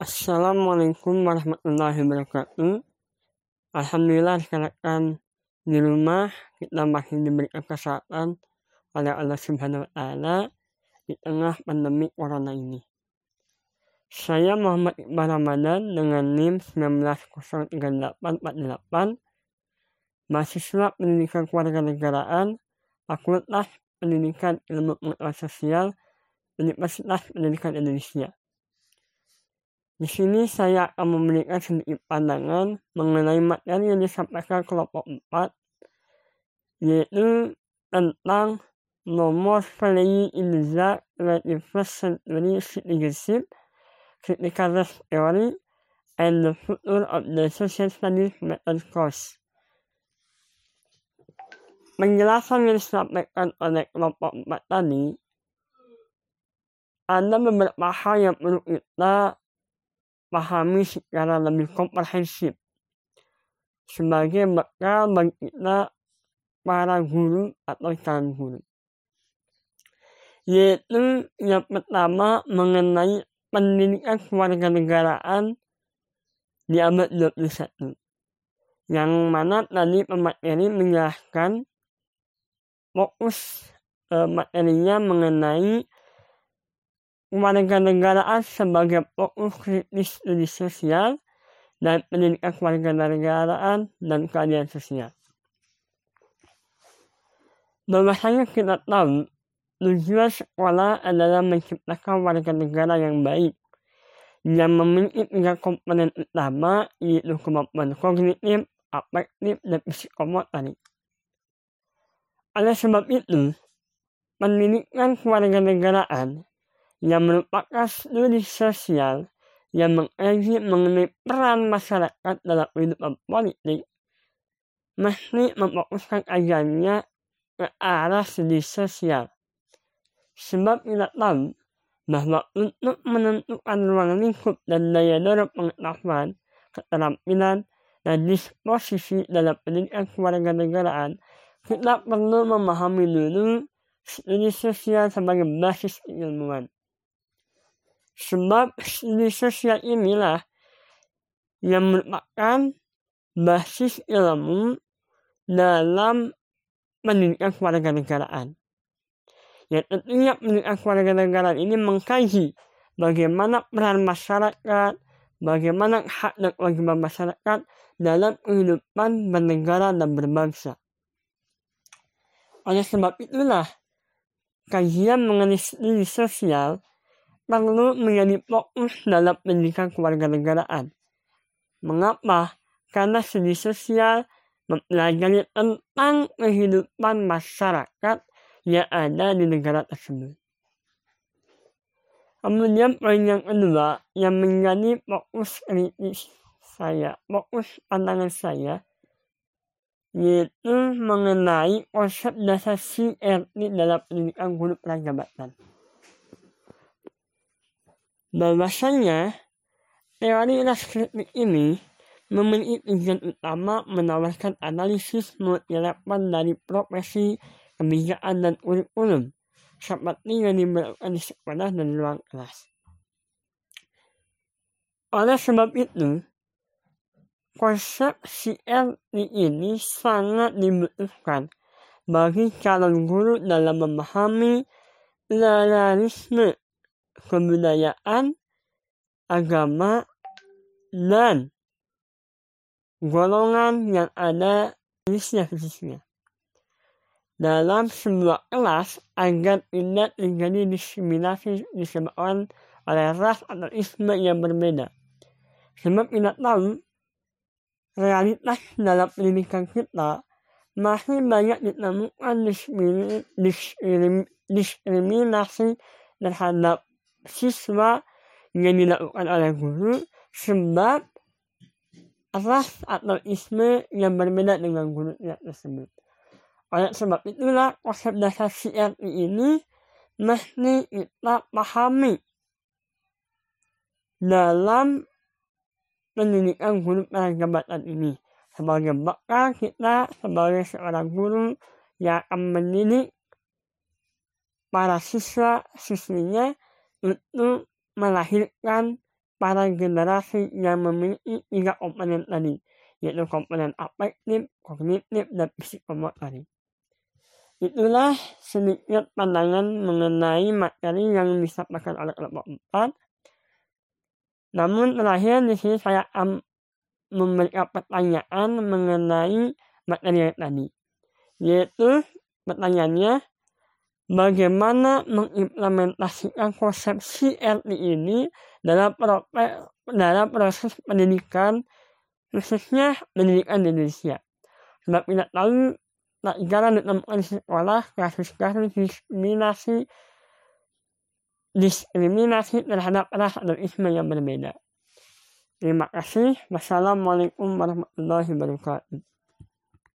Assalamualaikum warahmatullahi wabarakatuh. Alhamdulillah sekarang di rumah kita masih diberikan kesehatan oleh Allah Subhanahu wa taala di tengah pandemi corona ini. Saya Muhammad Iqbal Ramadan dengan NIM 19083848 mahasiswa pendidikan kewarganegaraan Fakultas Pendidikan Ilmu Pengetahuan Sosial Universitas Pendidikan Indonesia. Di sini saya akan memberikan sedikit pandangan mengenai materi yang disampaikan kelompok 4, yaitu tentang nomor play in the 21st century citizenship, critical race theory, and the future of the social studies method course. Penjelasan yang disampaikan oleh kelompok 4 tadi, ada beberapa hal yang perlu kita pahami secara lebih komprehensif sebagai bekal bagi kita para guru atau calon guru. Yaitu yang pertama mengenai pendidikan kewarganegaraan di abad 21. Yang mana tadi pemateri menjelaskan fokus eh, materinya mengenai kewarganegaraan sebagai fokus kritis studi sosial dan pendidikan kewarganegaraan dan keadilan sosial. Bahwasanya kita tahu tujuan sekolah adalah menciptakan warga negara yang baik yang memiliki tiga komponen utama yaitu kemampuan kognitif, afektif, dan psikomotorik. Oleh sebab itu, pendidikan kewarganegaraan yang merupakan studi sosial yang mengkaji mengenai peran masyarakat dalam kehidupan politik mesti memfokuskan kajiannya ke arah studi sosial. Sebab kita tahu bahwa untuk menentukan ruang lingkup dan daya dorong pengetahuan, keterampilan, dan disposisi dalam pendidikan kewarganegaraan, kita perlu memahami dulu studi sosial sebagai basis ilmuwan. Sebab studi sosial inilah yang merupakan basis ilmu dalam pendidikan kewarganegaraan. Ya tentunya pendidikan kewarganegaraan ini mengkaji bagaimana peran masyarakat, bagaimana hak dan kewajiban masyarakat dalam kehidupan bernegara dan berbangsa. Oleh sebab itulah, kajian mengenai studi sosial perlu menjadi fokus dalam pendidikan kewarganegaraan. Mengapa? Karena studi sosial mempelajari tentang kehidupan masyarakat yang ada di negara tersebut. Kemudian poin yang kedua yang menjadi fokus kritis saya, fokus pandangan saya, yaitu mengenai konsep dasar CRT dalam pendidikan guru prajabatan bahwasanya teori kritik ini memiliki tujuan utama menawarkan analisis multilevel dari profesi, kebijakan, dan kurikulum seperti yang diberlakukan di sekolah dan ruang kelas. Oleh sebab itu, konsep CLT ini sangat dibutuhkan bagi calon guru dalam memahami pluralisme kebudayaan, agama, dan golongan yang ada jenisnya khususnya dalam sebuah kelas agar tidak terjadi diskriminasi disebabkan oleh ras atau isme yang berbeda. Sebab kita tahu realitas dalam pendidikan kita masih banyak ditemukan diskriminasi terhadap siswa yang dilakukan oleh guru sebab ras atau isme yang berbeda dengan guru tersebut. Oleh sebab itulah konsep dasar CRI ini mesti kita pahami dalam pendidikan guru jabatan ini sebagai bakal kita sebagai seorang guru yang akan mendidik para siswa siswinya untuk melahirkan para generasi yang memiliki tiga komponen tadi, yaitu komponen afektif, kognitif, dan psikomotorik. Itulah sedikit pandangan mengenai materi yang disampaikan oleh kelompok 4. Namun terakhir di sini saya memberikan pertanyaan mengenai materi yang tadi. Yaitu pertanyaannya, bagaimana mengimplementasikan konsepsi RT ini dalam, dalam proses pendidikan khususnya pendidikan di Indonesia. Sebab tidak tahu tak jarang ditemukan di sekolah kasus-kasus diskriminasi diskriminasi terhadap ras atau isme yang berbeda. Terima kasih. Wassalamualaikum warahmatullahi wabarakatuh.